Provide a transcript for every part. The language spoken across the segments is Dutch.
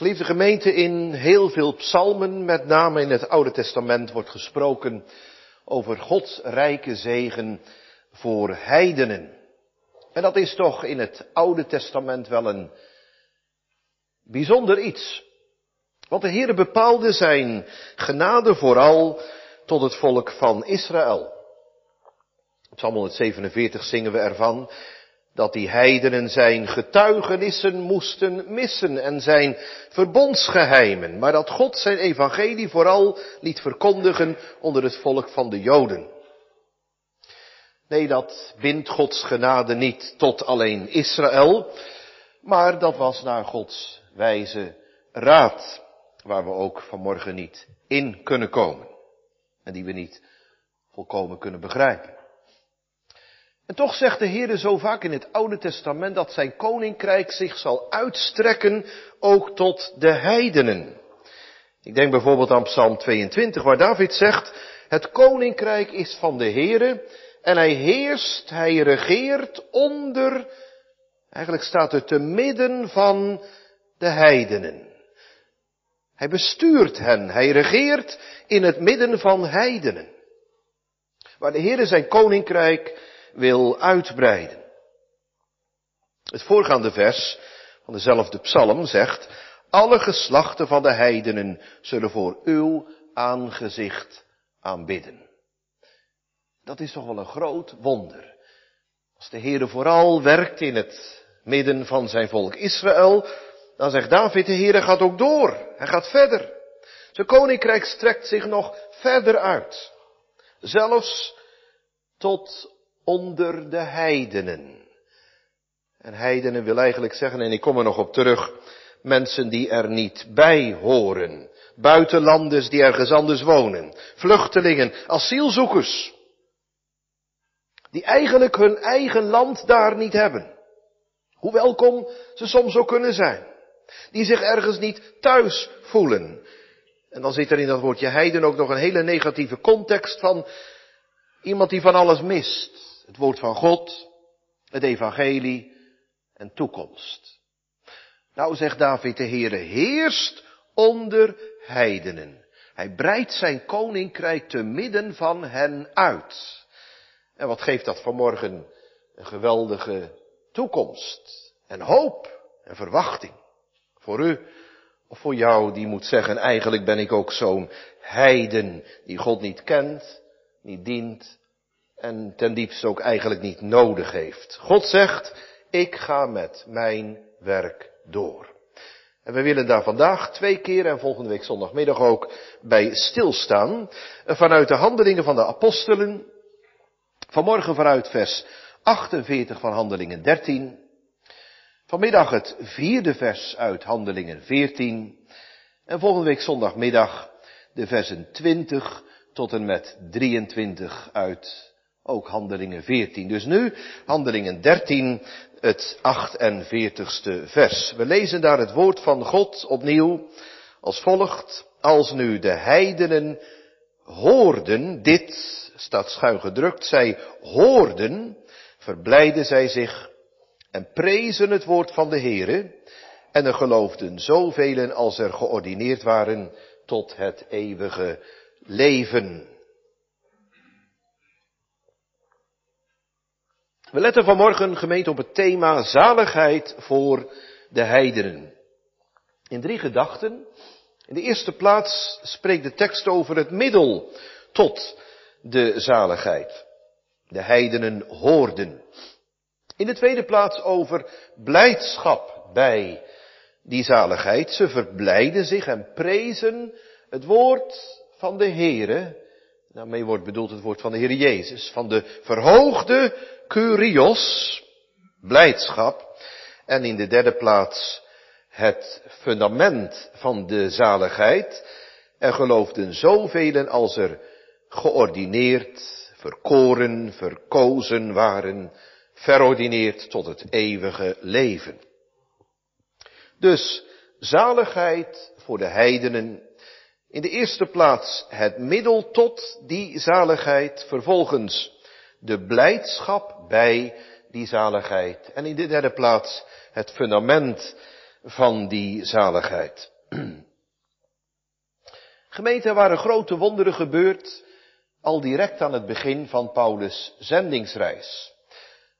Geliefde gemeente, in heel veel psalmen, met name in het Oude Testament, wordt gesproken over Gods rijke zegen voor heidenen. En dat is toch in het Oude Testament wel een bijzonder iets. Want de Heere bepaalde zijn genade vooral tot het volk van Israël. Psalm 147 zingen we ervan dat die heidenen zijn getuigenissen moesten missen en zijn verbondsgeheimen, maar dat God zijn evangelie vooral liet verkondigen onder het volk van de Joden. Nee, dat bindt Gods genade niet tot alleen Israël, maar dat was naar Gods wijze raad, waar we ook vanmorgen niet in kunnen komen en die we niet volkomen kunnen begrijpen. En toch zegt de Heer zo vaak in het Oude Testament dat zijn koninkrijk zich zal uitstrekken ook tot de heidenen. Ik denk bijvoorbeeld aan Psalm 22 waar David zegt, het koninkrijk is van de Heere en hij heerst, hij regeert onder, eigenlijk staat het te midden van de heidenen. Hij bestuurt hen, hij regeert in het midden van heidenen. Waar de Heere zijn koninkrijk wil uitbreiden. Het voorgaande vers van dezelfde psalm zegt, alle geslachten van de heidenen zullen voor uw aangezicht aanbidden. Dat is toch wel een groot wonder. Als de Heer vooral werkt in het midden van zijn volk Israël, dan zegt David, de Heer gaat ook door. Hij gaat verder. Zijn koninkrijk strekt zich nog verder uit. Zelfs tot onder de heidenen. En heidenen wil eigenlijk zeggen, en ik kom er nog op terug, mensen die er niet bij horen. Buitenlanders die ergens anders wonen. Vluchtelingen, asielzoekers. Die eigenlijk hun eigen land daar niet hebben. Hoe welkom ze soms ook kunnen zijn. Die zich ergens niet thuis voelen. En dan zit er in dat woordje heiden ook nog een hele negatieve context van iemand die van alles mist. Het woord van God, het evangelie en toekomst. Nou zegt David, de Heere heerst onder heidenen. Hij breidt zijn koninkrijk te midden van hen uit. En wat geeft dat vanmorgen? Een geweldige toekomst en hoop en verwachting. Voor u of voor jou die moet zeggen, eigenlijk ben ik ook zo'n heiden die God niet kent, niet dient en ten diepste ook eigenlijk niet nodig heeft. God zegt, ik ga met mijn werk door. En we willen daar vandaag twee keer en volgende week zondagmiddag ook bij stilstaan. Vanuit de handelingen van de apostelen. Vanmorgen vanuit vers 48 van handelingen 13. Vanmiddag het vierde vers uit handelingen 14. En volgende week zondagmiddag de versen 20 tot en met 23 uit ook handelingen 14. Dus nu handelingen 13, het 48ste vers. We lezen daar het woord van God opnieuw als volgt. Als nu de heidenen hoorden, dit staat schuin gedrukt, zij hoorden, verblijden zij zich en prezen het woord van de Heere. En er geloofden zoveel als er geordineerd waren tot het eeuwige leven. We letten vanmorgen gemeente op het thema zaligheid voor de heidenen. In drie gedachten. In de eerste plaats spreekt de tekst over het middel tot de zaligheid. De heidenen hoorden. In de tweede plaats over blijdschap bij die zaligheid. Ze verblijden zich en prezen het woord van de Heere. Daarmee wordt bedoeld het woord van de Heer Jezus. Van de verhoogde Curios, blijdschap. En in de derde plaats het fundament van de zaligheid. Er geloofden zoveel als er geordineerd, verkoren, verkozen waren, verordineerd tot het eeuwige leven. Dus zaligheid voor de heidenen. In de eerste plaats het middel tot die zaligheid, vervolgens de blijdschap bij die zaligheid. En in de derde plaats het fundament van die zaligheid. Gemeente waren grote wonderen gebeurd al direct aan het begin van Paulus' zendingsreis.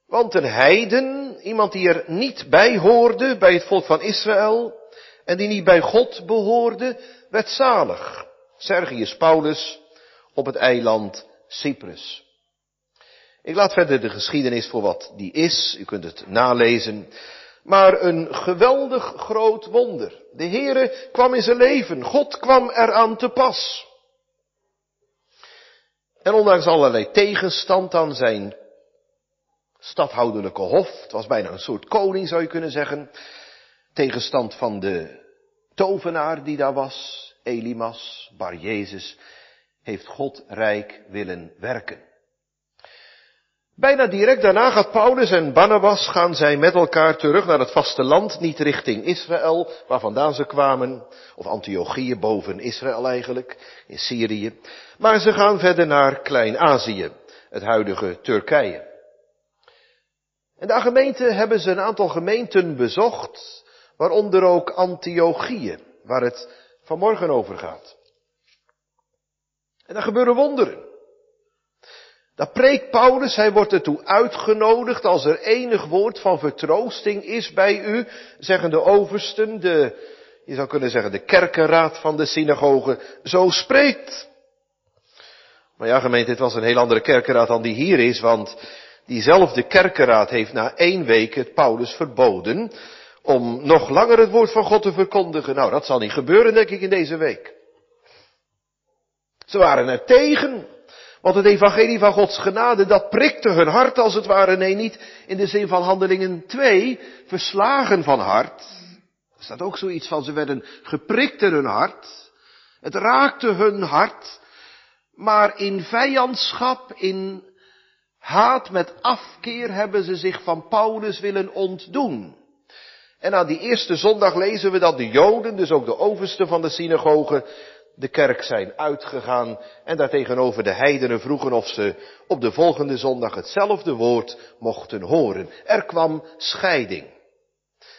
Want een heiden, iemand die er niet bij hoorde bij het volk van Israël en die niet bij God behoorde, werd zalig. Sergius Paulus op het eiland Cyprus. Ik laat verder de geschiedenis voor wat die is, u kunt het nalezen. Maar een geweldig groot wonder. De Heere kwam in zijn leven, God kwam eraan te pas. En ondanks allerlei tegenstand aan zijn stadhouderlijke hof, het was bijna een soort koning zou je kunnen zeggen, tegenstand van de tovenaar die daar was, Elimas, Bar Jezus, heeft God rijk willen werken. Bijna direct daarna gaat Paulus en Barnabas gaan zij met elkaar terug naar het vasteland, niet richting Israël, waar vandaan ze kwamen, of Antiochië boven Israël eigenlijk, in Syrië, maar ze gaan verder naar Klein-Azië, het huidige Turkije. En de gemeente hebben ze een aantal gemeenten bezocht, waaronder ook Antiochië, waar het vanmorgen over gaat. En dan gebeuren wonderen. Daar preekt Paulus, hij wordt ertoe uitgenodigd als er enig woord van vertroosting is bij u, zeggen de oversten, de, je zou kunnen zeggen de kerkenraad van de synagoge, zo spreekt. Maar ja gemeente, het was een heel andere kerkenraad dan die hier is, want diezelfde kerkenraad heeft na één week het Paulus verboden om nog langer het woord van God te verkondigen. Nou, dat zal niet gebeuren, denk ik, in deze week. Ze waren er tegen. Want het evangelie van Gods genade, dat prikte hun hart als het ware. Nee, niet in de zin van handelingen 2, verslagen van hart. Er staat ook zoiets van, ze werden geprikt in hun hart. Het raakte hun hart. Maar in vijandschap, in haat met afkeer hebben ze zich van Paulus willen ontdoen. En aan die eerste zondag lezen we dat de Joden, dus ook de overste van de synagoge, de kerk zijn uitgegaan en daartegenover de heidenen vroegen of ze op de volgende zondag hetzelfde woord mochten horen. Er kwam scheiding.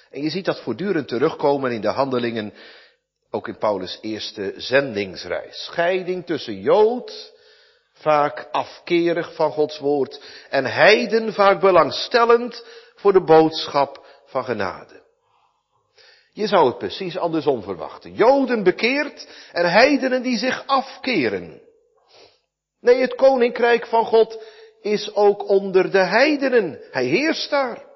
En je ziet dat voortdurend terugkomen in de handelingen, ook in Paulus' eerste zendingsreis. Scheiding tussen Jood, vaak afkerig van Gods woord, en heiden, vaak belangstellend voor de boodschap van genade. Je zou het precies andersom verwachten. Joden bekeerd en heidenen die zich afkeren. Nee, het koninkrijk van God is ook onder de heidenen. Hij heerst daar.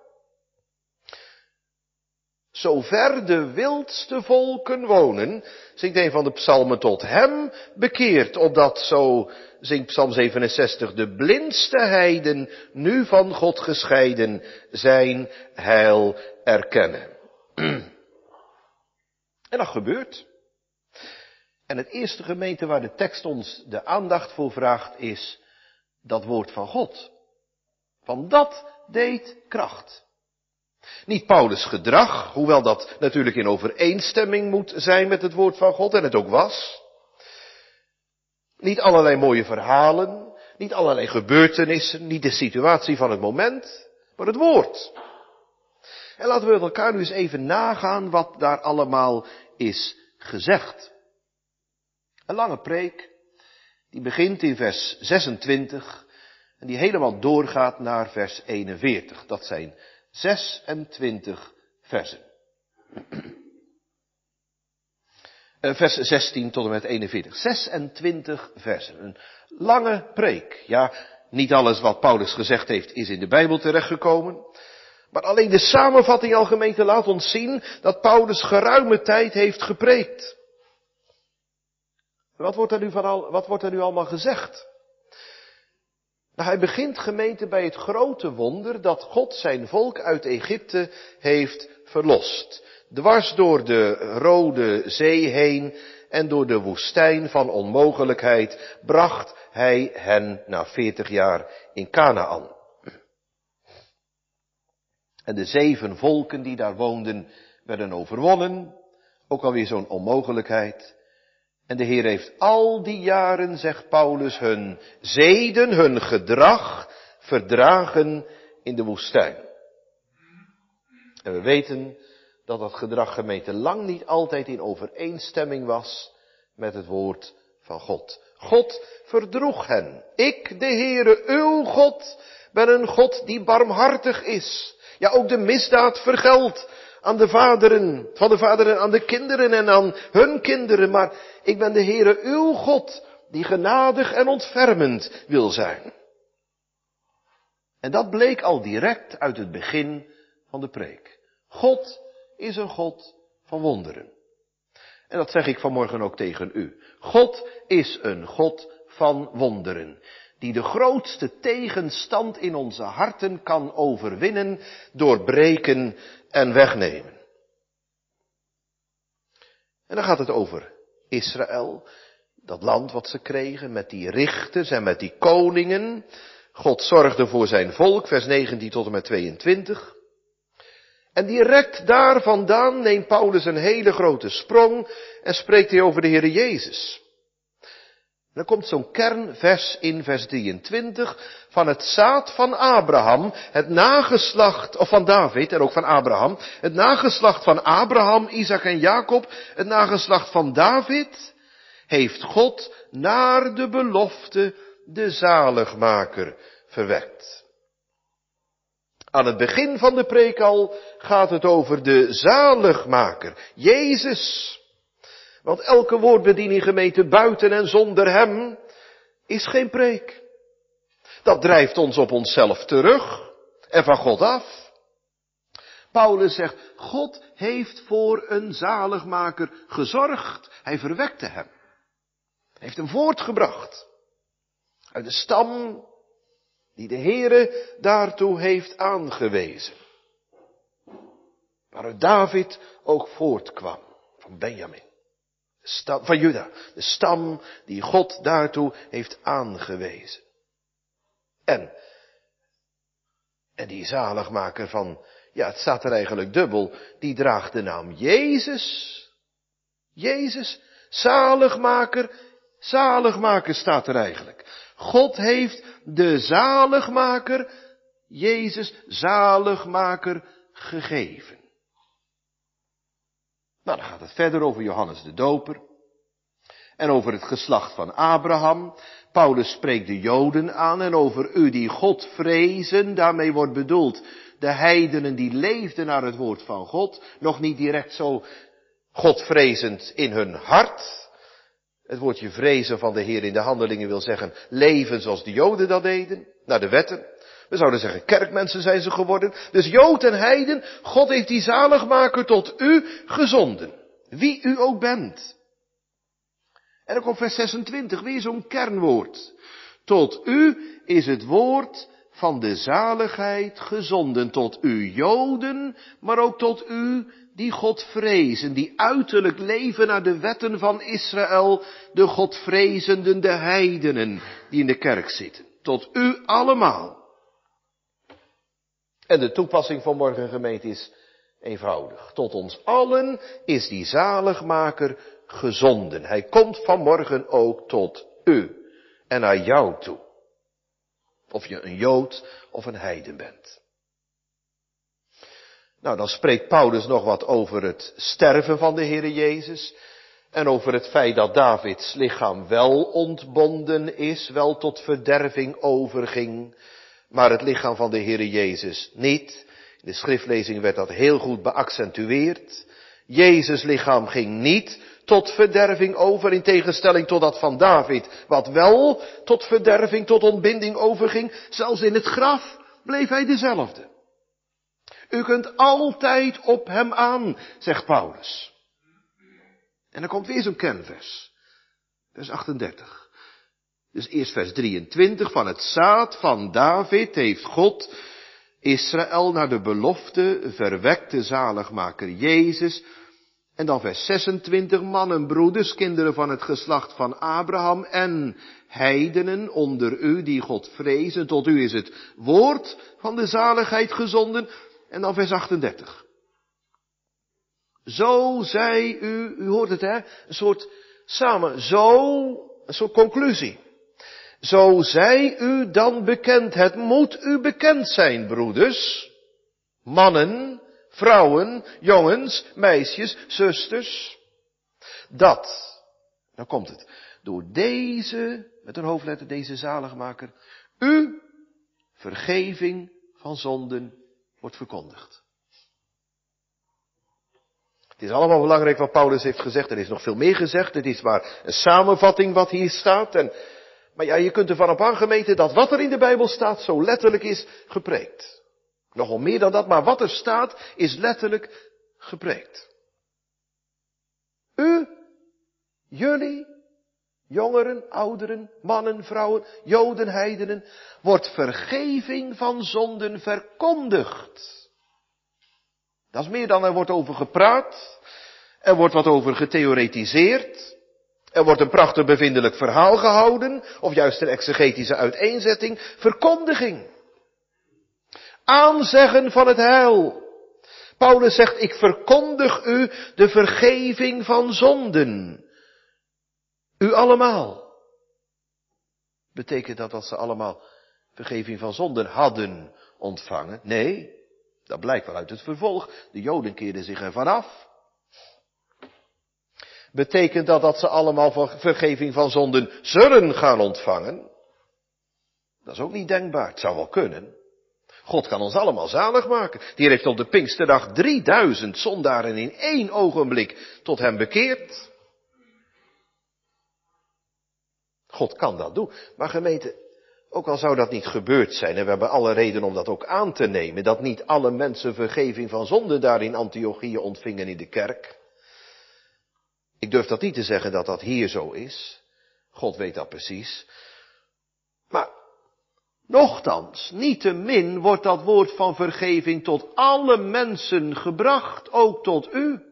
Zover de wildste volken wonen, zingt een van de psalmen tot hem bekeerd, opdat zo, zingt psalm 67, de blindste heiden, nu van God gescheiden, zijn heil erkennen. En dat gebeurt. En het eerste gemeente waar de tekst ons de aandacht voor vraagt is dat woord van God. Van dat deed kracht. Niet Paulus' gedrag, hoewel dat natuurlijk in overeenstemming moet zijn met het woord van God en het ook was. Niet allerlei mooie verhalen, niet allerlei gebeurtenissen, niet de situatie van het moment, maar het woord. En laten we met elkaar nu eens even nagaan wat daar allemaal is gezegd. Een lange preek, die begint in vers 26 en die helemaal doorgaat naar vers 41. Dat zijn 26 versen. Eh, vers 16 tot en met 41. 26 versen. Een lange preek. Ja, niet alles wat Paulus gezegd heeft is in de Bijbel terechtgekomen. Maar alleen de samenvatting al gemeente laat ons zien dat Paulus geruime tijd heeft gepreekt. Wat wordt er nu, al, wat wordt er nu allemaal gezegd? Nou, hij begint gemeente bij het grote wonder dat God zijn volk uit Egypte heeft verlost. Dwars door de Rode Zee heen en door de woestijn van onmogelijkheid bracht hij hen na veertig jaar in Canaan. En de zeven volken die daar woonden werden overwonnen. Ook alweer zo'n onmogelijkheid. En de Heer heeft al die jaren, zegt Paulus, hun zeden, hun gedrag verdragen in de woestijn. En we weten dat dat gedrag gemeente lang niet altijd in overeenstemming was met het woord van God. God verdroeg hen. Ik, de Heere, uw God, ben een God die barmhartig is. Ja, ook de misdaad vergeldt aan de vaderen, van de vaderen aan de kinderen en aan hun kinderen. Maar ik ben de Heere, uw God, die genadig en ontfermend wil zijn. En dat bleek al direct uit het begin van de preek. God is een God van wonderen. En dat zeg ik vanmorgen ook tegen u. God is een God van wonderen. Die de grootste tegenstand in onze harten kan overwinnen, doorbreken en wegnemen. En dan gaat het over Israël, dat land wat ze kregen met die richters en met die koningen. God zorgde voor zijn volk, vers 19 tot en met 22. En direct daar vandaan neemt Paulus een hele grote sprong en spreekt hij over de Heer Jezus. Dan komt zo'n kernvers in vers 23 van het zaad van Abraham, het nageslacht, of van David en ook van Abraham, het nageslacht van Abraham, Isaac en Jacob, het nageslacht van David, heeft God naar de belofte de zaligmaker verwekt. Aan het begin van de preek al gaat het over de zaligmaker, Jezus. Want elke woordbediening gemeente buiten en zonder hem is geen preek. Dat drijft ons op onszelf terug en van God af. Paulus zegt, God heeft voor een zaligmaker gezorgd. Hij verwekte hem. Hij heeft hem voortgebracht. Uit de stam die de Heere daartoe heeft aangewezen. Waaruit David ook voortkwam, van Benjamin. Stam, van Juda, de stam die God daartoe heeft aangewezen. En, en die zaligmaker van, ja het staat er eigenlijk dubbel, die draagt de naam Jezus. Jezus, zaligmaker, zaligmaker staat er eigenlijk. God heeft de zaligmaker, Jezus, zaligmaker gegeven. Nou, dan gaat het verder over Johannes de Doper. En over het geslacht van Abraham. Paulus spreekt de Joden aan en over u die God vrezen. Daarmee wordt bedoeld de heidenen die leefden naar het woord van God. Nog niet direct zo Godvrezend in hun hart. Het woordje vrezen van de Heer in de handelingen wil zeggen leven zoals de Joden dat deden, naar de wetten. We zouden zeggen kerkmensen zijn ze geworden. Dus Jood en Heiden, God heeft die zaligmaker tot u gezonden. Wie u ook bent. En dan komt vers 26, weer zo'n kernwoord. Tot u is het woord van de zaligheid gezonden. Tot u Joden, maar ook tot u die God vrezen, die uiterlijk leven naar de wetten van Israël, de Godvrezenden, de heidenen, die in de kerk zitten. Tot u allemaal. En de toepassing van morgen gemeente is eenvoudig. Tot ons allen is die zaligmaker gezonden. Hij komt vanmorgen ook tot u en naar jou toe. Of je een Jood of een heiden bent. Nou, dan spreekt Paulus nog wat over het sterven van de Heere Jezus. En over het feit dat Davids lichaam wel ontbonden is, wel tot verderving overging, maar het lichaam van de Heere Jezus niet. In de schriftlezing werd dat heel goed beaccentueerd. Jezus lichaam ging niet tot verderving over, in tegenstelling tot dat van David, wat wel tot verderving, tot ontbinding overging. Zelfs in het graf bleef hij dezelfde. U kunt altijd op hem aan, zegt Paulus. En dan komt weer zo'n kernvers. Vers 38. Dus eerst vers 23. Van het zaad van David heeft God Israël naar de belofte verwekte zaligmaker Jezus. En dan vers 26. Mannen, broeders, kinderen van het geslacht van Abraham en heidenen onder u die God vrezen. Tot u is het woord van de zaligheid gezonden en dan vers 38. Zo zei u, u hoort het hè, een soort samen, zo, een soort conclusie. Zo zij u dan bekend, het moet u bekend zijn, broeders, mannen vrouwen, jongens, meisjes, zusters. Dat, nou komt het, door deze, met een hoofdletter, deze zaligmaker, u vergeving van zonden wordt verkondigd. Het is allemaal belangrijk wat Paulus heeft gezegd. Er is nog veel meer gezegd. Het is maar een samenvatting wat hier staat. En, maar ja, je kunt ervan op aangemeten dat wat er in de Bijbel staat zo letterlijk is gepreekt. Nogal meer dan dat, maar wat er staat is letterlijk gepreekt. U, jullie, jongeren, ouderen, mannen, vrouwen, joden, heidenen, wordt vergeving van zonden verkondigd. Dat is meer dan er wordt over gepraat. Er wordt wat over getheoretiseerd. Er wordt een prachtig bevindelijk verhaal gehouden, of juist een exegetische uiteenzetting, verkondiging. Aanzeggen van het heil. Paulus zegt, ik verkondig u de vergeving van zonden. U allemaal. Betekent dat dat ze allemaal vergeving van zonden hadden ontvangen? Nee, dat blijkt wel uit het vervolg. De Joden keerden zich ervan af. Betekent dat dat ze allemaal vergeving van zonden zullen gaan ontvangen? Dat is ook niet denkbaar. Het zou wel kunnen. God kan ons allemaal zalig maken. Die heeft op de Pinksterdag 3000 zondaren in één ogenblik tot hem bekeerd. God kan dat doen. Maar gemeente, ook al zou dat niet gebeurd zijn, en we hebben alle reden om dat ook aan te nemen, dat niet alle mensen vergeving van zonde daar in Antiochieën ontvingen in de kerk. Ik durf dat niet te zeggen dat dat hier zo is. God weet dat precies. Maar nochtans, niettemin wordt dat woord van vergeving tot alle mensen gebracht, ook tot u.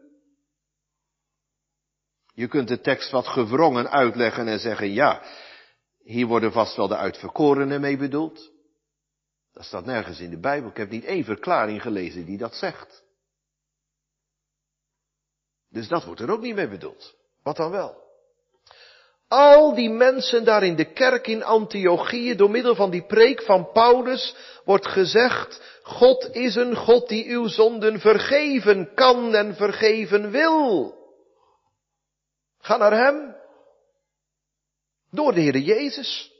Je kunt de tekst wat gewrongen uitleggen en zeggen, ja, hier worden vast wel de uitverkorenen mee bedoeld. Dat staat nergens in de Bijbel. Ik heb niet één verklaring gelezen die dat zegt. Dus dat wordt er ook niet mee bedoeld. Wat dan wel? Al die mensen daar in de kerk in Antiochië, door middel van die preek van Paulus, wordt gezegd, God is een God die uw zonden vergeven kan en vergeven wil. Ga naar Hem. Door de Heer Jezus.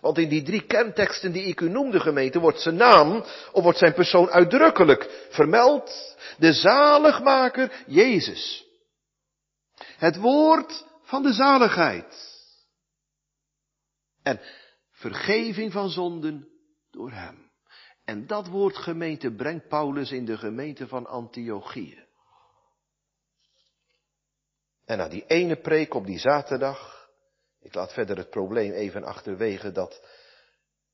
Want in die drie kenteksten die ik u noemde, gemeente, wordt zijn naam of wordt zijn persoon uitdrukkelijk vermeld. De zaligmaker Jezus. Het woord van de zaligheid. En vergeving van zonden door hem. En dat woord gemeente brengt Paulus in de gemeente van Antiochië. En na die ene preek op die zaterdag ik laat verder het probleem even achterwege dat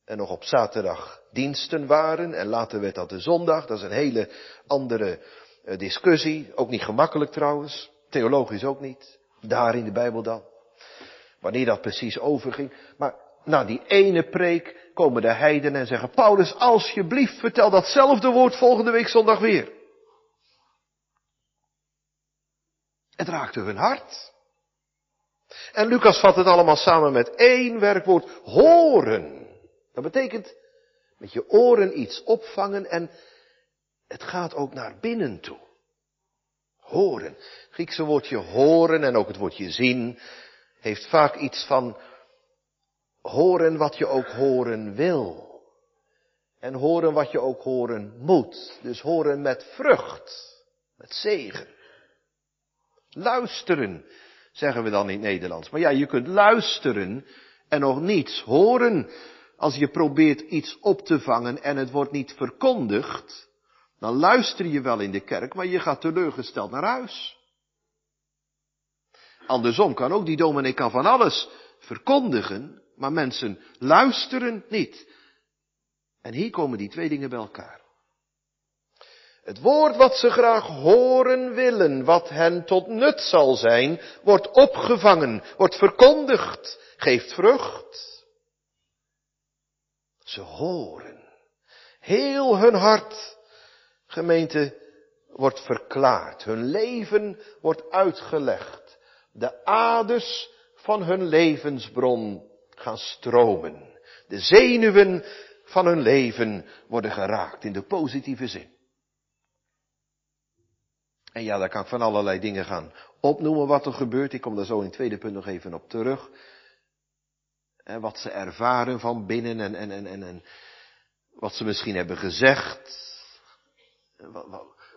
er nog op zaterdag diensten waren en later werd dat de zondag. Dat is een hele andere uh, discussie, ook niet gemakkelijk trouwens, theologisch ook niet, daar in de Bijbel dan. Wanneer dat precies overging. Maar na die ene preek komen de heidenen en zeggen, Paulus, alsjeblieft vertel datzelfde woord volgende week zondag weer. Het raakte hun hart. En Lucas vat het allemaal samen met één werkwoord, horen. Dat betekent met je oren iets opvangen en het gaat ook naar binnen toe. Horen. Het Griekse woordje horen en ook het woordje zien heeft vaak iets van horen wat je ook horen wil. En horen wat je ook horen moet. Dus horen met vrucht, met zegen. Luisteren zeggen we dan in het Nederlands. Maar ja, je kunt luisteren en nog niets horen. Als je probeert iets op te vangen en het wordt niet verkondigd, dan luister je wel in de kerk, maar je gaat teleurgesteld naar huis. Andersom kan ook die dominee kan van alles verkondigen, maar mensen luisteren niet. En hier komen die twee dingen bij elkaar. Het woord wat ze graag horen willen, wat hen tot nut zal zijn, wordt opgevangen, wordt verkondigd, geeft vrucht. Ze horen. Heel hun hart, gemeente, wordt verklaard. Hun leven wordt uitgelegd. De aders van hun levensbron gaan stromen. De zenuwen van hun leven worden geraakt in de positieve zin. En ja, daar kan ik van allerlei dingen gaan opnoemen wat er gebeurt. Ik kom daar zo in het tweede punt nog even op terug. En wat ze ervaren van binnen en, en, en, en, en wat ze misschien hebben gezegd.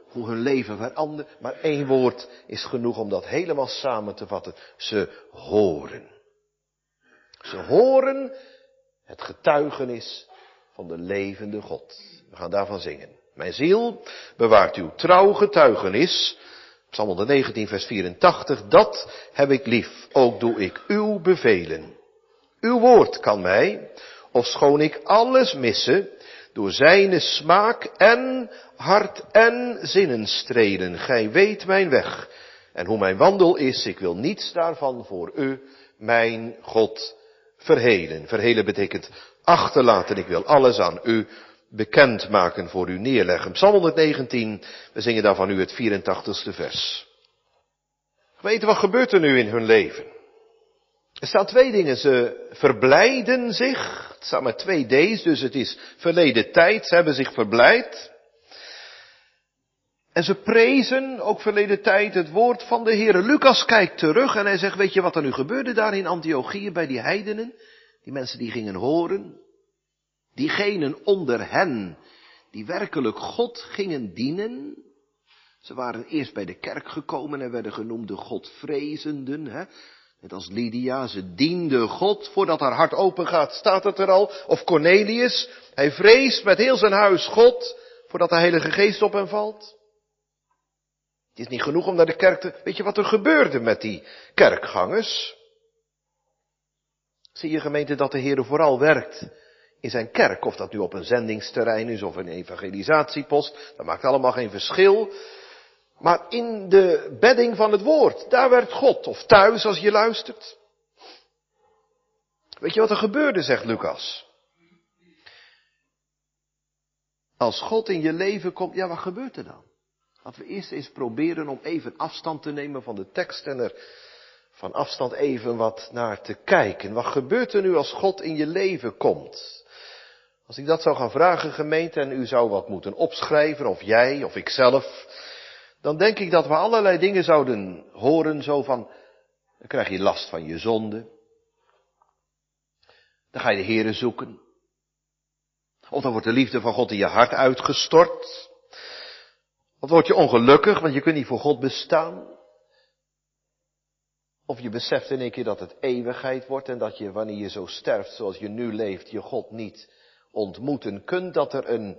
Hoe hun leven verandert. Maar één woord is genoeg om dat helemaal samen te vatten. Ze horen. Ze horen het getuigenis van de levende God. We gaan daarvan zingen. Mijn ziel bewaart uw trouw getuigenis. Psalm 119 vers 84. Dat heb ik lief. Ook doe ik uw bevelen. Uw woord kan mij, ofschoon ik alles misse, door zijne smaak en hart en zinnen streden. Gij weet mijn weg en hoe mijn wandel is. Ik wil niets daarvan voor u, mijn God, verhelen. Verhelen betekent achterlaten. Ik wil alles aan u bekendmaken voor u neerleggen. Psalm 119, we zingen daarvan nu het 84ste vers. Weet wat gebeurt er nu in hun leven? Er staan twee dingen. Ze verblijden zich. Het staat met twee D's, dus het is verleden tijd. Ze hebben zich verblijd. En ze prezen, ook verleden tijd, het woord van de Heer. Lucas kijkt terug en hij zegt, weet je wat er nu gebeurde daar in Antiochië bij die heidenen? Die mensen die gingen horen. Diegenen onder hen die werkelijk God gingen dienen. Ze waren eerst bij de kerk gekomen en werden genoemd de Godvrezenden. Hè? Net als Lydia, ze diende God voordat haar hart open gaat, staat het er al. Of Cornelius, hij vreest met heel zijn huis God voordat de Heilige Geest op hem valt. Het is niet genoeg om naar de kerk te... Weet je wat er gebeurde met die kerkgangers? Zie je gemeente dat de Heer vooral werkt in zijn kerk, of dat nu op een zendingsterrein is of een evangelisatiepost, dat maakt allemaal geen verschil. Maar in de bedding van het woord, daar werd God, of thuis als je luistert. Weet je wat er gebeurde, zegt Lucas? Als God in je leven komt, ja wat gebeurt er dan? Laten we eerst eens proberen om even afstand te nemen van de tekst en er van afstand even wat naar te kijken. Wat gebeurt er nu als God in je leven komt? Als ik dat zou gaan vragen, gemeente, en u zou wat moeten opschrijven, of jij, of ikzelf, dan denk ik dat we allerlei dingen zouden horen, zo van, dan krijg je last van je zonde. Dan ga je de Here zoeken. Of dan wordt de liefde van God in je hart uitgestort. Of word je ongelukkig, want je kunt niet voor God bestaan. Of je beseft in één keer dat het eeuwigheid wordt en dat je, wanneer je zo sterft zoals je nu leeft, je God niet ontmoeten kunt, dat er een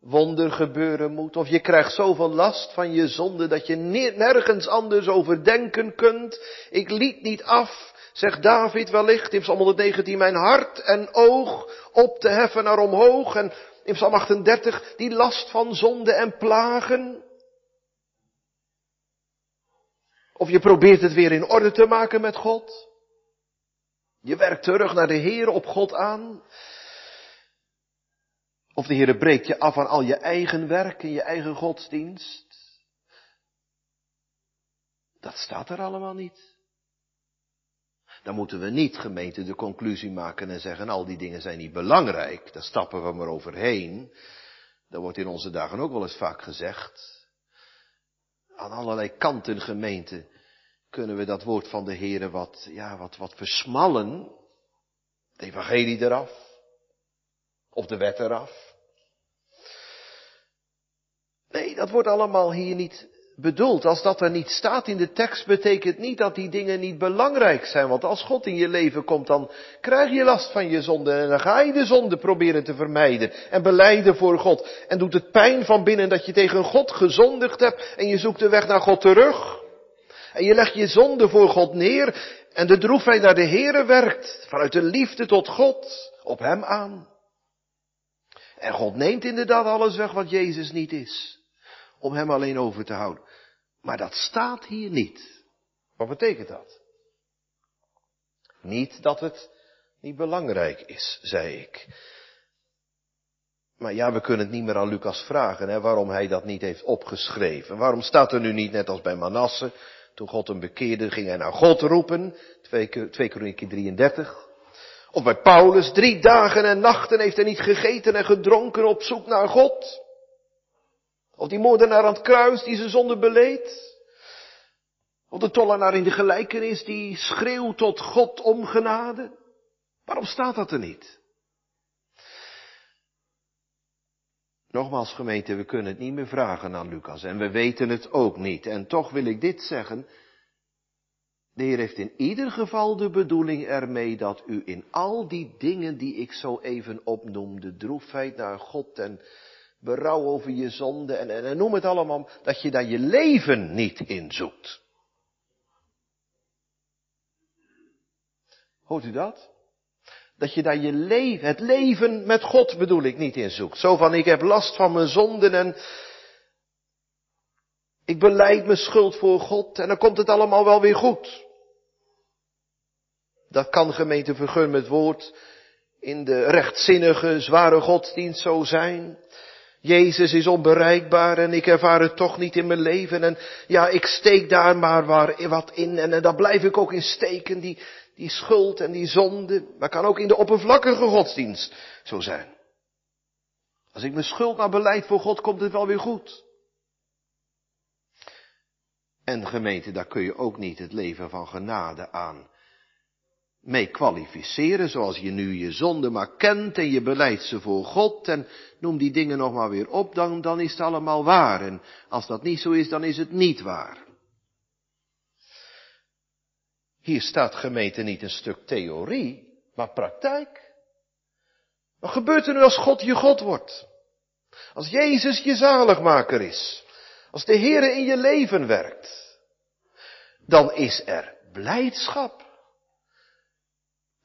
wonder gebeuren moet. Of je krijgt zoveel last van je zonde dat je nergens anders over denken kunt. Ik liet niet af, zegt David wellicht in Psalm 119, mijn hart en oog op te heffen naar omhoog. En in Psalm 38, die last van zonde en plagen. Of je probeert het weer in orde te maken met God. Je werkt terug naar de Heer op God aan. Of de Heer breekt je af aan al je eigen werk en je eigen godsdienst. Dat staat er allemaal niet. Dan moeten we niet gemeente de conclusie maken en zeggen al die dingen zijn niet belangrijk. Daar stappen we maar overheen. Dat wordt in onze dagen ook wel eens vaak gezegd. Aan allerlei kanten gemeente kunnen we dat woord van de Heer wat, ja, wat, wat versmallen. Het evangelie eraf. Of de wet eraf. Nee, dat wordt allemaal hier niet bedoeld. Als dat er niet staat in de tekst, betekent niet dat die dingen niet belangrijk zijn. Want als God in je leven komt, dan krijg je last van je zonde. En dan ga je de zonde proberen te vermijden. En beleiden voor God. En doet het pijn van binnen dat je tegen God gezondigd hebt. En je zoekt de weg naar God terug. En je legt je zonde voor God neer. En de droefheid naar de Here werkt. Vanuit de liefde tot God. Op Hem aan. En God neemt inderdaad alles weg wat Jezus niet is om hem alleen over te houden. Maar dat staat hier niet. Wat betekent dat? Niet dat het niet belangrijk is, zei ik. Maar ja, we kunnen het niet meer aan Lucas vragen, hè, waarom hij dat niet heeft opgeschreven. Waarom staat er nu niet, net als bij Manasse, toen God hem bekeerde, ging hij naar God roepen, 2, 2 Kronieken 33. Of bij Paulus, drie dagen en nachten heeft hij niet gegeten en gedronken op zoek naar God. Of die moordenaar aan het kruis die zijn zonde beleed. Of de tollenaar in de gelijkenis die schreeuwt tot God om genade. Waarom staat dat er niet? Nogmaals gemeente, we kunnen het niet meer vragen aan Lucas en we weten het ook niet. En toch wil ik dit zeggen. De Heer heeft in ieder geval de bedoeling ermee dat u in al die dingen die ik zo even opnoemde, droefheid naar God en berouw over je zonde en, en, en noem het allemaal, dat je daar je leven niet in zoekt. Hoort u dat? Dat je daar je leven, het leven met God bedoel ik niet in zoekt. Zo van ik heb last van mijn zonden en ik beleid mijn schuld voor God en dan komt het allemaal wel weer goed. Dat kan gemeente vergun met woord in de rechtzinnige, zware godsdienst zo zijn. Jezus is onbereikbaar en ik ervaar het toch niet in mijn leven. En ja, ik steek daar maar wat in en, en daar blijf ik ook in steken. Die, die schuld en die zonde. Maar kan ook in de oppervlakkige godsdienst zo zijn. Als ik mijn schuld maar beleid voor God, komt het wel weer goed. En gemeente, daar kun je ook niet het leven van genade aan mee kwalificeren, zoals je nu je zonde maar kent en je beleidt ze voor God en noem die dingen nog maar weer op, dan, is het allemaal waar. En als dat niet zo is, dan is het niet waar. Hier staat gemeente niet een stuk theorie, maar praktijk. Wat gebeurt er nu als God je God wordt? Als Jezus je zaligmaker is? Als de Heere in je leven werkt? Dan is er blijdschap.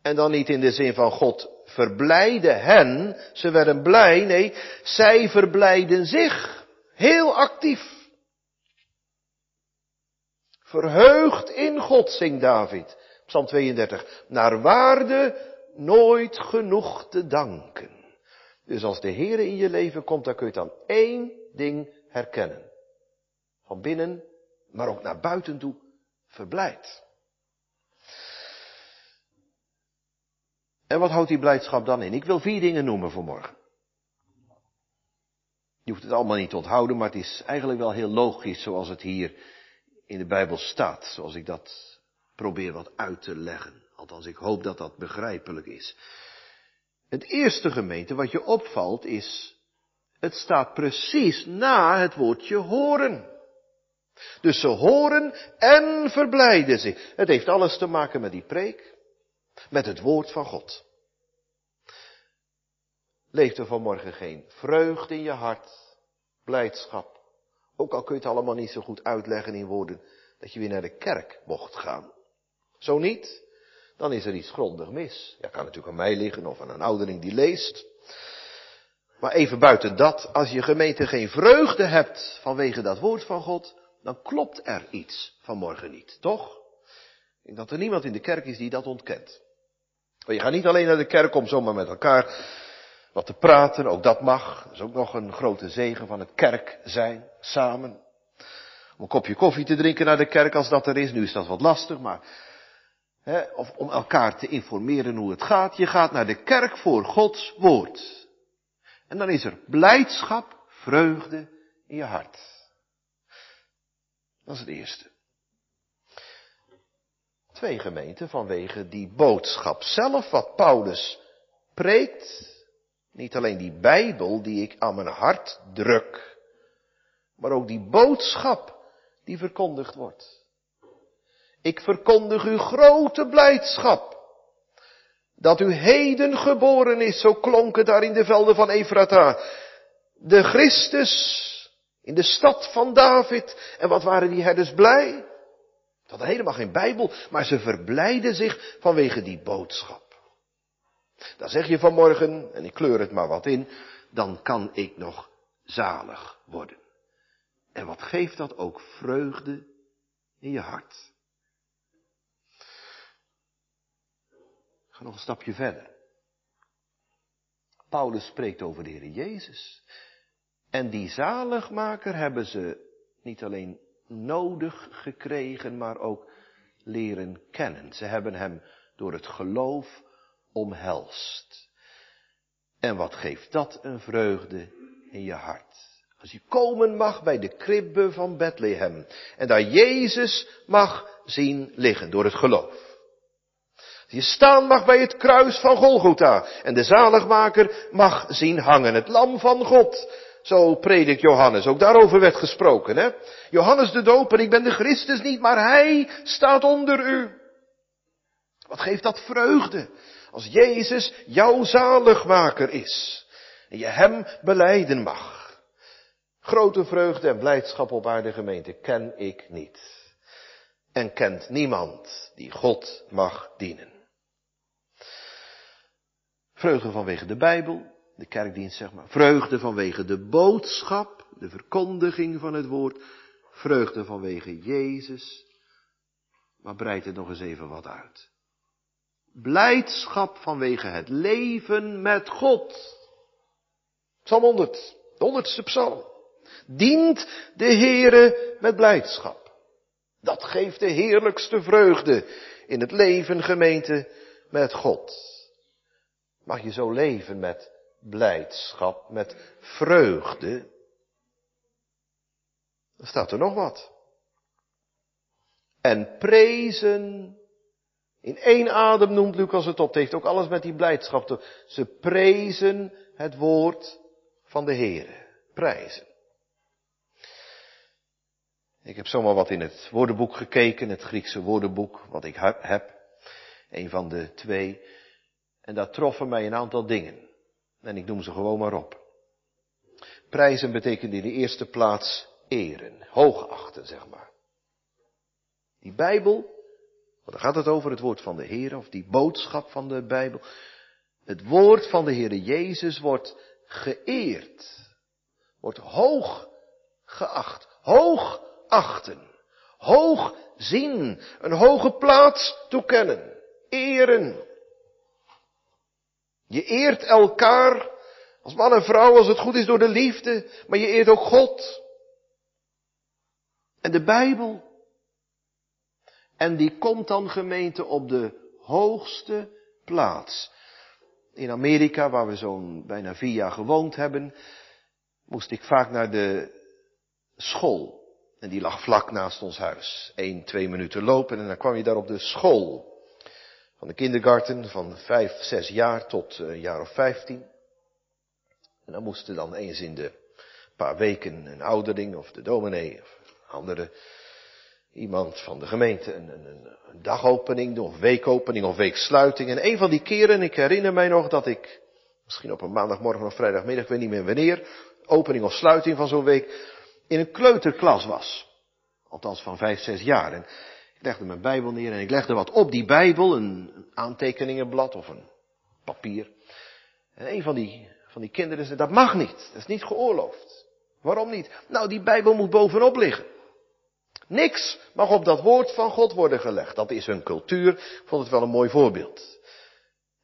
En dan niet in de zin van God verblijde hen, ze werden blij, nee, zij verblijden zich. Heel actief. Verheugd in God, zingt David. Psalm 32. Naar waarde nooit genoeg te danken. Dus als de Heer in je leven komt, dan kun je dan één ding herkennen. Van binnen, maar ook naar buiten toe, verblijd. En wat houdt die blijdschap dan in? Ik wil vier dingen noemen voor morgen. Je hoeft het allemaal niet te onthouden, maar het is eigenlijk wel heel logisch zoals het hier in de Bijbel staat. Zoals ik dat probeer wat uit te leggen. Althans, ik hoop dat dat begrijpelijk is. Het eerste gemeente wat je opvalt is, het staat precies na het woordje horen. Dus ze horen en verblijden zich. Het heeft alles te maken met die preek. Met het woord van God. Leeft er vanmorgen geen vreugde in je hart, blijdschap. Ook al kun je het allemaal niet zo goed uitleggen in woorden, dat je weer naar de kerk mocht gaan. Zo niet, dan is er iets grondig mis. Ja, kan natuurlijk aan mij liggen of aan een ouderling die leest. Maar even buiten dat, als je gemeente geen vreugde hebt vanwege dat woord van God, dan klopt er iets vanmorgen niet, toch? Denk dat er niemand in de kerk is die dat ontkent. Je gaat niet alleen naar de kerk om zomaar met elkaar wat te praten, ook dat mag. Dat is ook nog een grote zegen van het kerk zijn, samen. Om een kopje koffie te drinken naar de kerk als dat er is. Nu is dat wat lastig, maar. Of om elkaar te informeren hoe het gaat. Je gaat naar de kerk voor Gods woord. En dan is er blijdschap, vreugde in je hart. Dat is het eerste twee gemeenten vanwege die boodschap zelf, wat Paulus preekt. Niet alleen die Bijbel die ik aan mijn hart druk, maar ook die boodschap die verkondigd wordt. Ik verkondig u grote blijdschap. Dat u heden geboren is, zo klonk het daar in de velden van Efrata. De Christus in de stad van David. En wat waren die herders blij? Ze hadden helemaal geen Bijbel, maar ze verblijden zich vanwege die boodschap. Dan zeg je vanmorgen, en ik kleur het maar wat in, dan kan ik nog zalig worden. En wat geeft dat ook vreugde in je hart? Ga nog een stapje verder. Paulus spreekt over de Heer Jezus. En die zaligmaker hebben ze niet alleen nodig gekregen, maar ook leren kennen. Ze hebben hem door het geloof omhelst. En wat geeft dat een vreugde in je hart? Als je komen mag bij de kribbe van Bethlehem. En daar Jezus mag zien liggen door het geloof. Je staan mag bij het kruis van Golgotha. En de zaligmaker mag zien hangen. Het lam van God. Zo predikt Johannes. Ook daarover werd gesproken. Hè? Johannes de doper, ik ben de Christus niet, maar hij staat onder u. Wat geeft dat vreugde? Als Jezus jouw zaligmaker is. En je hem beleiden mag. Grote vreugde en blijdschap op aarde gemeente ken ik niet. En kent niemand die God mag dienen. Vreugde vanwege de Bijbel, de kerkdienst zeg maar. Vreugde vanwege de boodschap, de verkondiging van het woord. Vreugde vanwege Jezus. Maar breid het nog eens even wat uit. Blijdschap vanwege het leven met God. Psalm 100, de honderdste psalm. Dient de Heere met blijdschap. Dat geeft de heerlijkste vreugde in het leven gemeente met God. Mag je zo leven met blijdschap, met vreugde? Dan staat er nog wat. En prezen, in één adem noemt Lucas het op, het heeft ook alles met die blijdschap te Ze prezen het woord van de Heere. Prijzen. Ik heb zomaar wat in het woordenboek gekeken, het Griekse woordenboek, wat ik heb. Een van de twee. En daar troffen mij een aantal dingen. En ik noem ze gewoon maar op. Prijzen betekent in de eerste plaats eren, hoogachten, zeg maar. Die Bijbel, daar gaat het over, het woord van de Heer, of die boodschap van de Bijbel. Het woord van de Heer Jezus wordt geëerd, wordt hoog geacht, hoog achten. Hoog zien, een hoge plaats toekennen, eren. Je eert elkaar als man en vrouw, als het goed is door de liefde, maar je eert ook God. En de Bijbel. En die komt dan gemeente op de hoogste plaats. In Amerika, waar we zo'n bijna vier jaar gewoond hebben, moest ik vaak naar de school. En die lag vlak naast ons huis. Eén, twee minuten lopen en dan kwam je daar op de school. Van de kindergarten van vijf, zes jaar tot een jaar of vijftien. En dan moesten dan eens in de paar weken een ouderling of de dominee of andere iemand van de gemeente een, een, een dagopening doen, of weekopening of weeksluiting. En een van die keren, ik herinner mij nog dat ik, misschien op een maandagmorgen of vrijdagmiddag, ik weet niet meer wanneer, opening of sluiting van zo'n week, in een kleuterklas was. Althans van vijf, zes jaar. En ik legde mijn Bijbel neer en ik legde wat op die Bijbel, een, aantekeningenblad of een papier. En een van die, van die kinderen zei, dat mag niet. Dat is niet geoorloofd. Waarom niet? Nou, die Bijbel moet bovenop liggen. Niks mag op dat woord van God worden gelegd. Dat is hun cultuur. Ik vond het wel een mooi voorbeeld.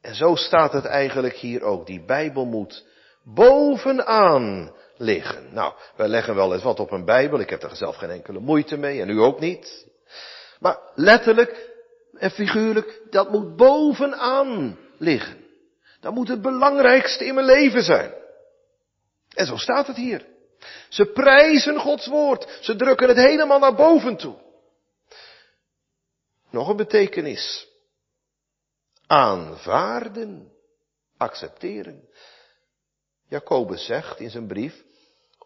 En zo staat het eigenlijk hier ook. Die Bijbel moet bovenaan liggen. Nou, wij leggen wel eens wat op een Bijbel. Ik heb er zelf geen enkele moeite mee en u ook niet. Maar letterlijk en figuurlijk, dat moet bovenaan liggen. Dat moet het belangrijkste in mijn leven zijn. En zo staat het hier. Ze prijzen Gods woord. Ze drukken het helemaal naar boven toe. Nog een betekenis. Aanvaarden. Accepteren. Jacobus zegt in zijn brief,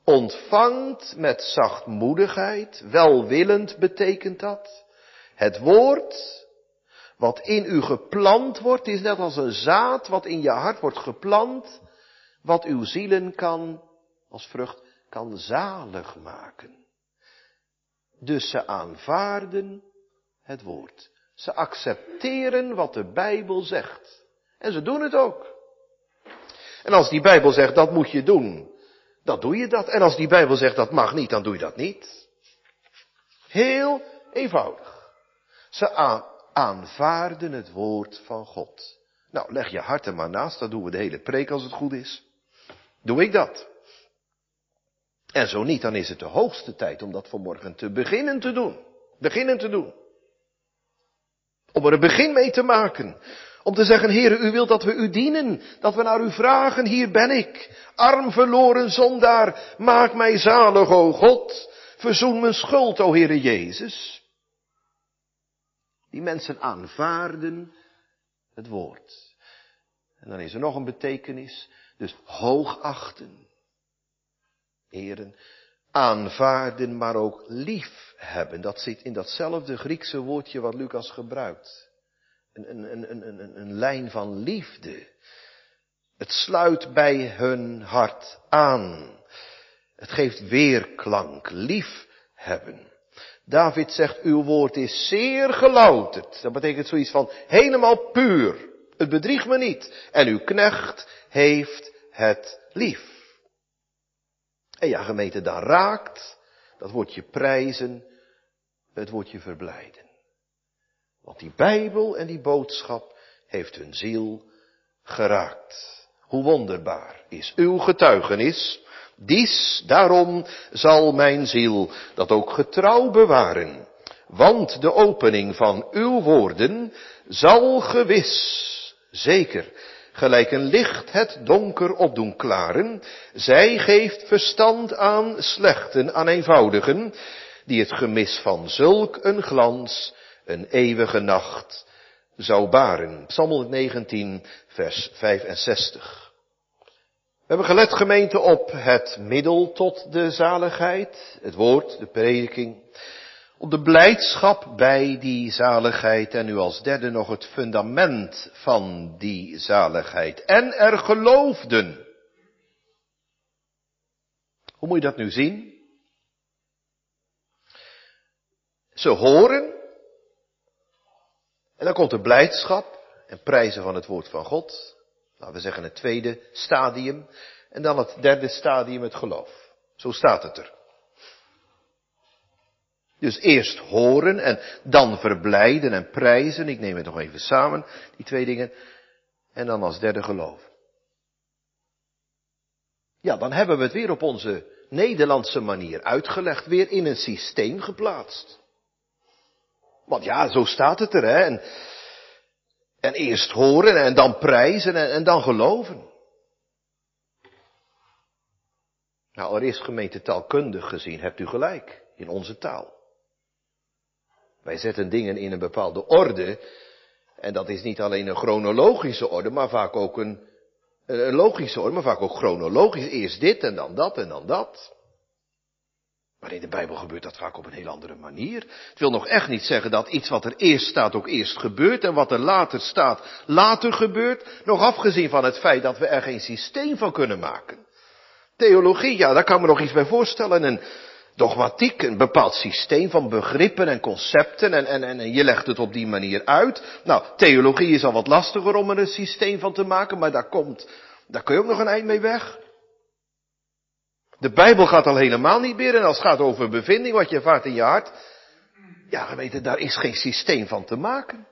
ontvangt met zachtmoedigheid, welwillend betekent dat. Het woord wat in u geplant wordt, is net als een zaad wat in je hart wordt geplant, wat uw zielen kan, als vrucht, kan zalig maken. Dus ze aanvaarden het woord. Ze accepteren wat de Bijbel zegt. En ze doen het ook. En als die Bijbel zegt dat moet je doen, dan doe je dat. En als die Bijbel zegt dat mag niet, dan doe je dat niet. Heel eenvoudig. Ze aanvaarden het woord van God. Nou, leg je hart er maar naast, dan doen we de hele preek als het goed is. Doe ik dat? En zo niet, dan is het de hoogste tijd om dat vanmorgen te beginnen te doen. Beginnen te doen. Om er een begin mee te maken. Om te zeggen, Heer, u wilt dat we u dienen, dat we naar u vragen, hier ben ik, arm verloren zondaar, maak mij zalig, o God, verzoen mijn schuld, o Heere Jezus. Die mensen aanvaarden het woord. En dan is er nog een betekenis, dus hoogachten. Heren, aanvaarden, maar ook lief hebben. Dat zit in datzelfde Griekse woordje wat Lucas gebruikt. Een, een, een, een, een lijn van liefde. Het sluit bij hun hart aan. Het geeft weerklank, lief hebben. David zegt, uw woord is zeer gelouterd. Dat betekent zoiets van helemaal puur. Het bedriegt me niet. En uw knecht heeft het lief. En ja, gemeente, dan raakt dat woordje prijzen, het woordje verblijden. Want die Bijbel en die boodschap heeft hun ziel geraakt. Hoe wonderbaar is uw getuigenis. Dies, daarom zal mijn ziel dat ook getrouw bewaren. Want de opening van uw woorden zal gewis, zeker, gelijk een licht het donker opdoen klaren. Zij geeft verstand aan slechten, aan eenvoudigen, die het gemis van zulk een glans een eeuwige nacht zou baren. Psalm 119, vers 65. We hebben gelet gemeente op het middel tot de zaligheid, het woord, de prediking. Op de blijdschap bij die zaligheid en nu als derde nog het fundament van die zaligheid. En er geloofden. Hoe moet je dat nu zien? Ze horen en dan komt de blijdschap en prijzen van het woord van God. Laten we zeggen het tweede stadium. En dan het derde stadium, het geloof. Zo staat het er. Dus eerst horen en dan verblijden en prijzen. Ik neem het nog even samen, die twee dingen. En dan als derde geloof. Ja, dan hebben we het weer op onze Nederlandse manier uitgelegd, weer in een systeem geplaatst. Want ja, zo staat het er, hè. En, en eerst horen en dan prijzen en, en dan geloven. Nou, allereerst gemeente taalkundig gezien hebt u gelijk in onze taal. Wij zetten dingen in een bepaalde orde. En dat is niet alleen een chronologische orde, maar vaak ook een, een logische orde, maar vaak ook chronologisch. Eerst dit en dan dat en dan dat. Maar in de Bijbel gebeurt dat vaak op een heel andere manier. Het wil nog echt niet zeggen dat iets wat er eerst staat ook eerst gebeurt en wat er later staat later gebeurt. Nog afgezien van het feit dat we er geen systeem van kunnen maken. Theologie, ja, daar kan me nog iets bij voorstellen. Een dogmatiek, een bepaald systeem van begrippen en concepten en, en, en je legt het op die manier uit. Nou, theologie is al wat lastiger om er een systeem van te maken, maar daar komt, daar kun je ook nog een eind mee weg. De Bijbel gaat al helemaal niet meer en als het gaat over bevinding, wat je ervaart in je hart. Ja, geweten, daar is geen systeem van te maken.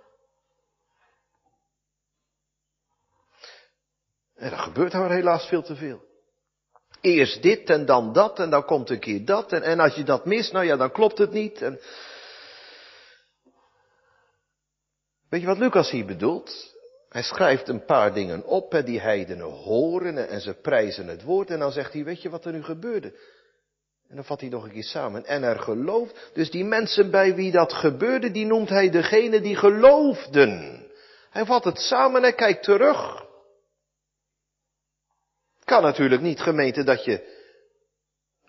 En dat gebeurt maar helaas veel te veel. Eerst dit en dan dat en dan komt een keer dat en, en als je dat mist, nou ja, dan klopt het niet. En... Weet je wat Lucas hier bedoelt? Hij schrijft een paar dingen op hè, die heidenen horen en ze prijzen het woord. En dan zegt hij, weet je wat er nu gebeurde? En dan vat hij nog een keer samen. En er gelooft. Dus die mensen bij wie dat gebeurde, die noemt hij degene die geloofden. Hij vat het samen en kijkt terug. Kan natuurlijk niet gemeente dat je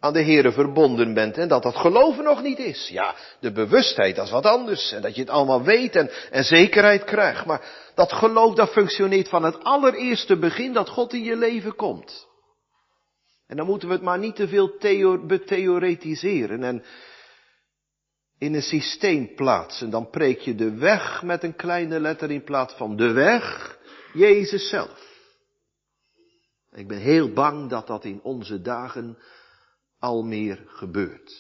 aan de Here verbonden bent en dat dat geloven nog niet is. Ja, de bewustheid, dat is wat anders. En dat je het allemaal weet en, en zekerheid krijgt. Maar dat geloof, dat functioneert van het allereerste begin dat God in je leven komt. En dan moeten we het maar niet te veel theo betheoretiseren en in een systeem plaatsen. Dan preek je de weg met een kleine letter in plaats van de weg, Jezus zelf. Ik ben heel bang dat dat in onze dagen al meer gebeurt.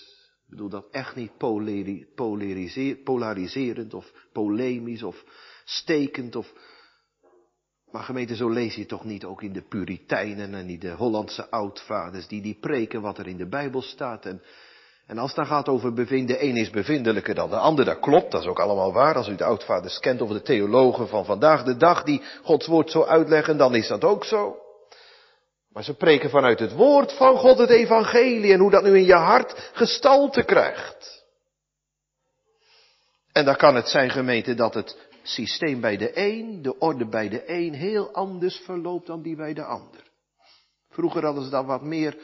Ik bedoel dat echt niet polariserend of polemisch of stekend of... Maar gemeente, zo lees je toch niet ook in de Puritijnen en in de Hollandse oudvaders die die preken wat er in de Bijbel staat en, En als het dan gaat over bevinden, de een is bevindelijker dan de ander, dat klopt, dat is ook allemaal waar. Als u de oudvaders kent of de theologen van vandaag de dag die Gods woord zo uitleggen, dan is dat ook zo. Maar ze preken vanuit het woord van God het evangelie en hoe dat nu in je hart gestalte krijgt. En dan kan het zijn gemeente dat het systeem bij de een, de orde bij de een, heel anders verloopt dan die bij de ander. Vroeger hadden ze daar wat meer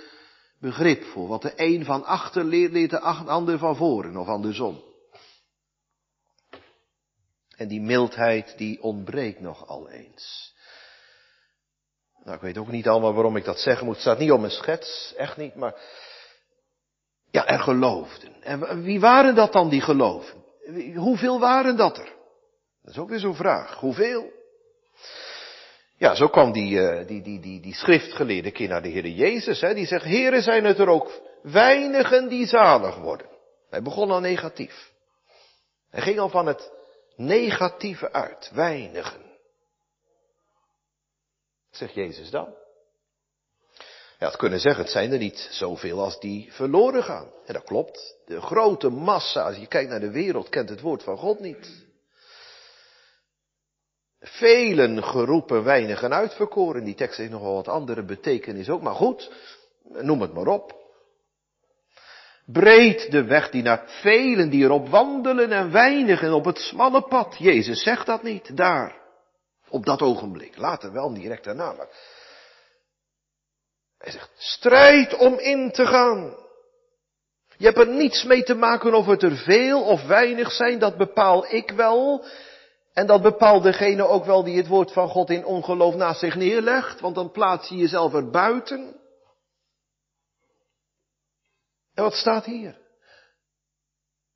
begrip voor. Wat de een van achter leert, leert de ander van voren of andersom. En die mildheid die ontbreekt nogal eens. Nou, ik weet ook niet allemaal waarom ik dat zeggen moet. Het staat niet om een schets, echt niet, maar ja, er geloofden. En wie waren dat dan, die geloven? Hoeveel waren dat er? Dat is ook weer zo'n vraag. Hoeveel? Ja, zo kwam die, uh, die, die, die, die schriftgeleerde keer naar de Heer Jezus. Hè, die zegt, heren zijn het er ook weinigen die zalig worden. Hij begon al negatief. Hij ging al van het negatieve uit. Weinigen. Zegt Jezus dan? Ja, het kunnen zeggen, het zijn er niet zoveel als die verloren gaan. En dat klopt. De grote massa, als je kijkt naar de wereld, kent het woord van God niet. Velen geroepen, weinigen uitverkoren. Die tekst heeft nogal wat andere betekenis ook, maar goed, noem het maar op. Breed de weg die naar velen die erop wandelen en weinigen op het smalle pad. Jezus zegt dat niet, daar. Op dat ogenblik. Later wel direct daarna. Maar hij zegt, strijd om in te gaan. Je hebt er niets mee te maken of het er veel of weinig zijn, dat bepaal ik wel. En dat bepaalt degene ook wel die het woord van God in ongeloof naast zich neerlegt, want dan plaats je jezelf er buiten. En wat staat hier?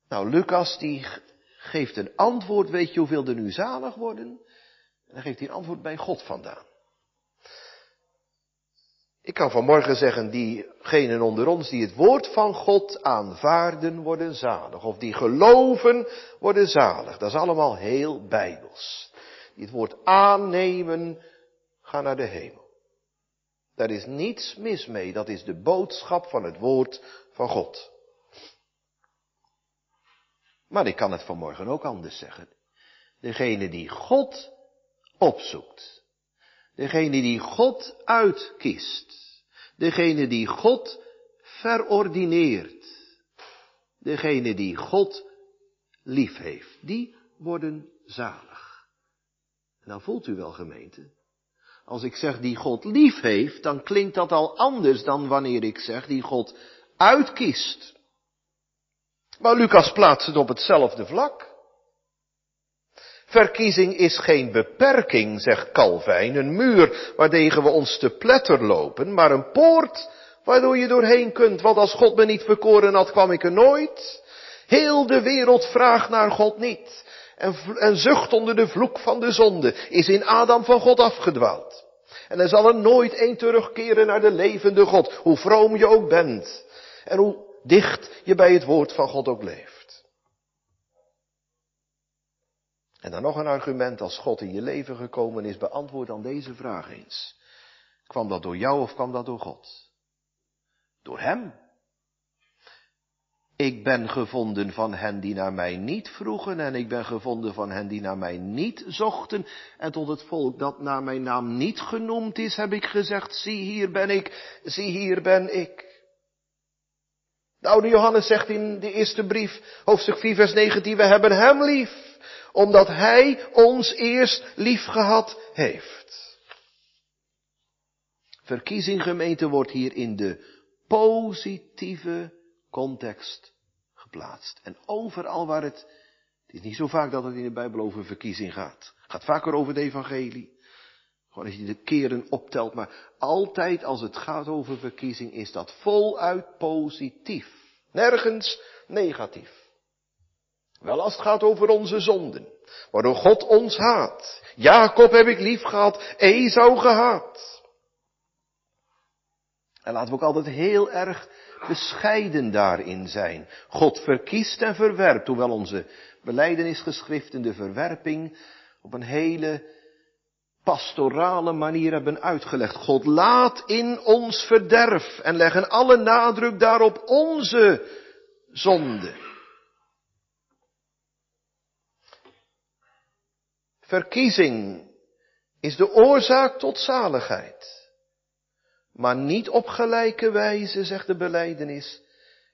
Nou, Lucas die geeft een antwoord, weet je hoeveel er nu zalig worden? En dan geeft hij een antwoord bij God vandaan. Ik kan vanmorgen zeggen, diegenen onder ons die het woord van God aanvaarden, worden zalig. Of die geloven, worden zalig. Dat is allemaal heel bijbels. Die het woord aannemen, gaan naar de hemel. Daar is niets mis mee. Dat is de boodschap van het woord van God. Maar ik kan het vanmorgen ook anders zeggen. Degene die God opzoekt, Degene die God uitkiest. Degene die God verordineert. Degene die God lief heeft. Die worden zalig. En dan voelt u wel gemeente. Als ik zeg die God lief heeft, dan klinkt dat al anders dan wanneer ik zeg die God uitkiest. Maar Lucas plaatst het op hetzelfde vlak. Verkiezing is geen beperking, zegt Calvijn, een muur waartegen we ons te pletter lopen, maar een poort waardoor je doorheen kunt, want als God me niet verkoren had, kwam ik er nooit. Heel de wereld vraagt naar God niet en, zucht onder de vloek van de zonde, is in Adam van God afgedwaald. En er zal er nooit één terugkeren naar de levende God, hoe vroom je ook bent en hoe dicht je bij het woord van God ook leeft. En dan nog een argument, als God in je leven gekomen is, beantwoord dan deze vraag eens. Kwam dat door jou of kwam dat door God? Door Hem. Ik ben gevonden van hen die naar mij niet vroegen en ik ben gevonden van hen die naar mij niet zochten. En tot het volk dat naar mijn naam niet genoemd is, heb ik gezegd, zie hier ben ik, zie hier ben ik. De oude Johannes zegt in de eerste brief, hoofdstuk 4 vers 19, we hebben hem lief omdat Hij ons eerst lief gehad heeft. Verkiezing gemeente wordt hier in de positieve context geplaatst. En overal waar het, het is niet zo vaak dat het in de Bijbel over verkiezing gaat. Het gaat vaker over de evangelie. Gewoon als je de keren optelt, maar altijd als het gaat over verkiezing is dat voluit positief. Nergens negatief. Wel als het gaat over onze zonden. Waardoor God ons haat. Jacob heb ik lief gehad, Esau gehaat. En laten we ook altijd heel erg bescheiden daarin zijn. God verkiest en verwerpt, hoewel onze beleidenisgeschriften de verwerping op een hele pastorale manier hebben uitgelegd. God laat in ons verderf en leggen alle nadruk daarop onze zonde. Verkiezing is de oorzaak tot zaligheid. Maar niet op gelijke wijze, zegt de beleidenis,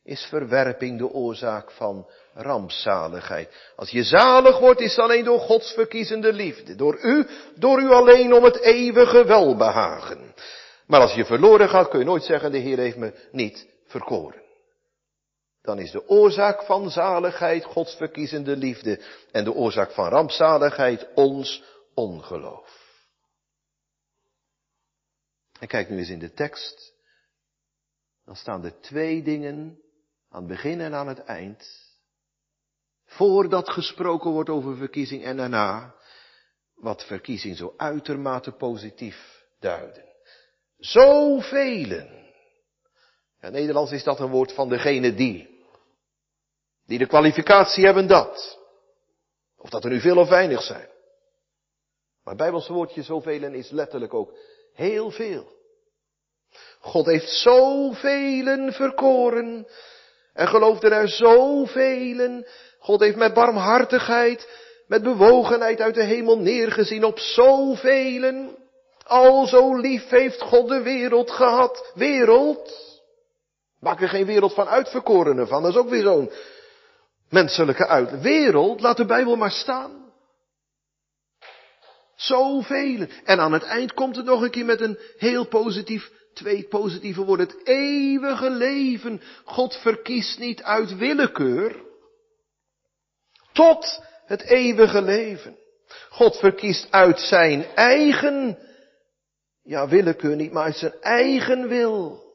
is verwerping de oorzaak van rampzaligheid. Als je zalig wordt, is het alleen door Gods verkiezende liefde. Door u, door u alleen om het eeuwige welbehagen. Maar als je verloren gaat, kun je nooit zeggen, de Heer heeft me niet verkoren. Dan is de oorzaak van zaligheid Gods verkiezende liefde en de oorzaak van rampzaligheid ons ongeloof. En kijk nu eens in de tekst. Dan staan er twee dingen aan het begin en aan het eind. Voordat gesproken wordt over verkiezing en daarna, wat verkiezing zo uitermate positief duiden. Zoveel. In Nederlands is dat een woord van degene die. Die de kwalificatie hebben dat. Of dat er nu veel of weinig zijn. Maar het Bijbelse woordje zoveel is letterlijk ook heel veel. God heeft zoveel verkoren. En geloofde er zoveel. God heeft met barmhartigheid, met bewogenheid uit de hemel neergezien op zoveel. Al zo lief heeft God de wereld gehad. Wereld. Maak er geen wereld van uitverkorenen van. Dat is ook weer zo'n menselijke uit. Wereld, laat de Bijbel maar staan. Zoveel. En aan het eind komt het nog een keer met een heel positief, twee positieve woorden. Het eeuwige leven. God verkiest niet uit willekeur. Tot het eeuwige leven. God verkiest uit zijn eigen, ja willekeur niet, maar uit zijn eigen wil.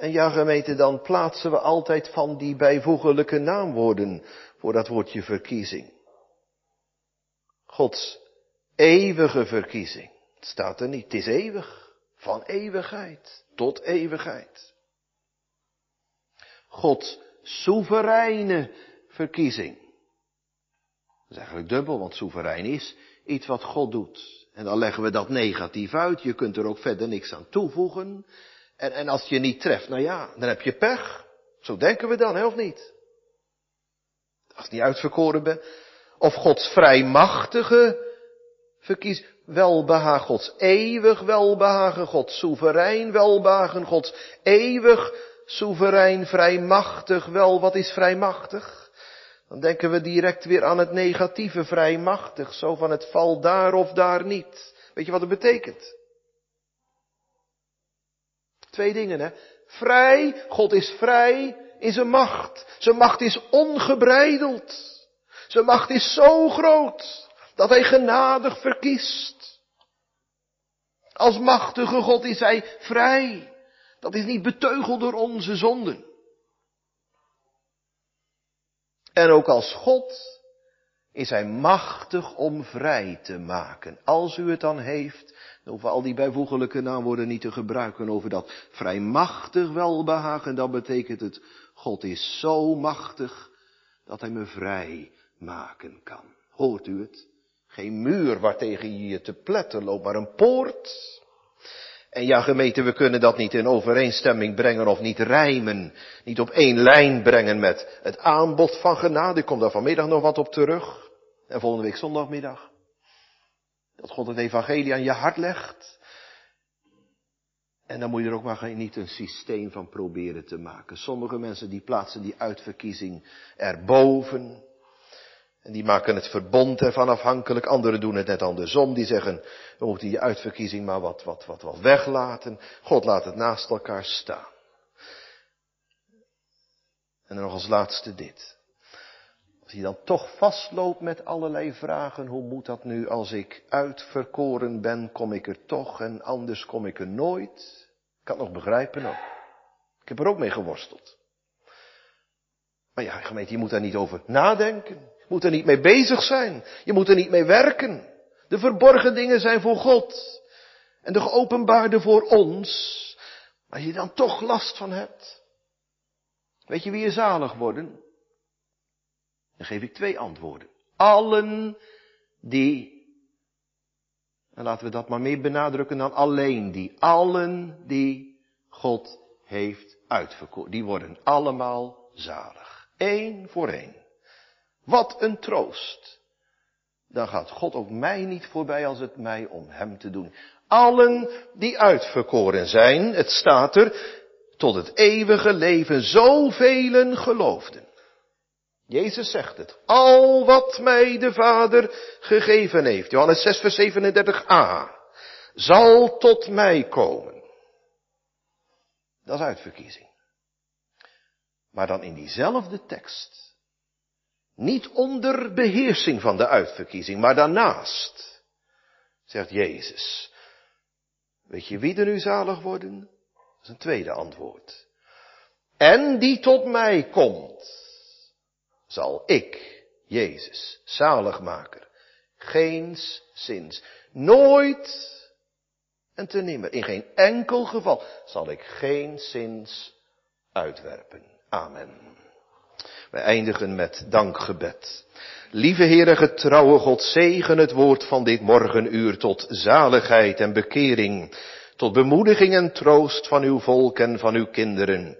En ja gemeente, dan plaatsen we altijd van die bijvoeglijke naamwoorden voor dat woordje verkiezing. Gods eeuwige verkiezing. Het staat er niet. Het is eeuwig. Van eeuwigheid tot eeuwigheid. Gods soevereine verkiezing. Dat is eigenlijk dubbel, want soeverein is iets wat God doet. En dan leggen we dat negatief uit. Je kunt er ook verder niks aan toevoegen. En, en als je niet treft, nou ja, dan heb je pech. Zo denken we dan, hè, of niet? Als het niet uitverkoren bent. Of Gods vrijmachtige verkies, welbehagen, Gods eeuwig welbehagen, Gods soeverein welbehagen, Gods eeuwig soeverein, vrijmachtig wel. Wat is vrijmachtig? Dan denken we direct weer aan het negatieve vrijmachtig, zo van het val daar of daar niet. Weet je wat het betekent? Twee dingen, hè. Vrij, God is vrij in zijn macht. Zijn macht is ongebreideld. Zijn macht is zo groot dat hij genadig verkiest. Als machtige God is hij vrij. Dat is niet beteugeld door onze zonden. En ook als God is hij machtig om vrij te maken. Als u het dan heeft, dan hoeven al die bijvoeglijke naamwoorden niet te gebruiken over dat vrijmachtig welbehagen. Dan betekent het, God is zo machtig dat hij me vrij maken kan. Hoort u het? Geen muur waartegen je je te pletten loopt, maar een poort. En ja, gemeente, we kunnen dat niet in overeenstemming brengen of niet rijmen. Niet op één lijn brengen met het aanbod van genade. Ik kom daar vanmiddag nog wat op terug. En volgende week zondagmiddag. Dat God het evangelie aan je hart legt. En dan moet je er ook maar niet een systeem van proberen te maken. Sommige mensen die plaatsen die uitverkiezing erboven. En die maken het verbond ervan afhankelijk. Anderen doen het net andersom. Die zeggen, we moeten die uitverkiezing maar wat, wat, wat, wat weglaten. God laat het naast elkaar staan. En dan nog als laatste dit. Als je dan toch vastloopt met allerlei vragen, hoe moet dat nu als ik uitverkoren ben, kom ik er toch en anders kom ik er nooit? Ik kan het nog begrijpen ook. Ik heb er ook mee geworsteld. Maar ja, gemeente, je moet daar niet over nadenken moet er niet mee bezig zijn. Je moet er niet mee werken. De verborgen dingen zijn voor God. En de geopenbaarde voor ons. Maar je dan toch last van hebt. Weet je wie je zalig worden? Dan geef ik twee antwoorden. Allen die. En laten we dat maar meer benadrukken dan alleen die. Allen die God heeft uitverkoren. Die worden allemaal zalig. Eén voor één. Wat een troost. Dan gaat God ook mij niet voorbij als het mij om hem te doen. Allen die uitverkoren zijn, het staat er, tot het eeuwige leven, zoveel geloofden. Jezus zegt het. Al wat mij de Vader gegeven heeft, Johannes 6 vers 37a, zal tot mij komen. Dat is uitverkiezing. Maar dan in diezelfde tekst. Niet onder beheersing van de uitverkiezing, maar daarnaast. Zegt Jezus. Weet je wie er nu zalig worden? Dat is een tweede antwoord. En die tot mij komt, zal ik, Jezus, zaligmaker, geens zins, nooit en te nimmer, in geen enkel geval, zal ik geen zins uitwerpen. Amen. Wij eindigen met dankgebed. Lieve Heere, getrouwe God, zegen het woord van dit morgenuur tot zaligheid en bekering, tot bemoediging en troost van uw volk en van uw kinderen.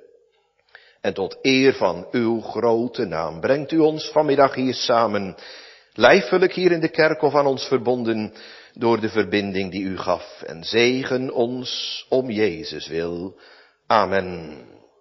En tot eer van uw grote naam brengt u ons vanmiddag hier samen, lijfelijk hier in de kerk of aan ons verbonden, door de verbinding die u gaf. En zegen ons om Jezus wil. Amen.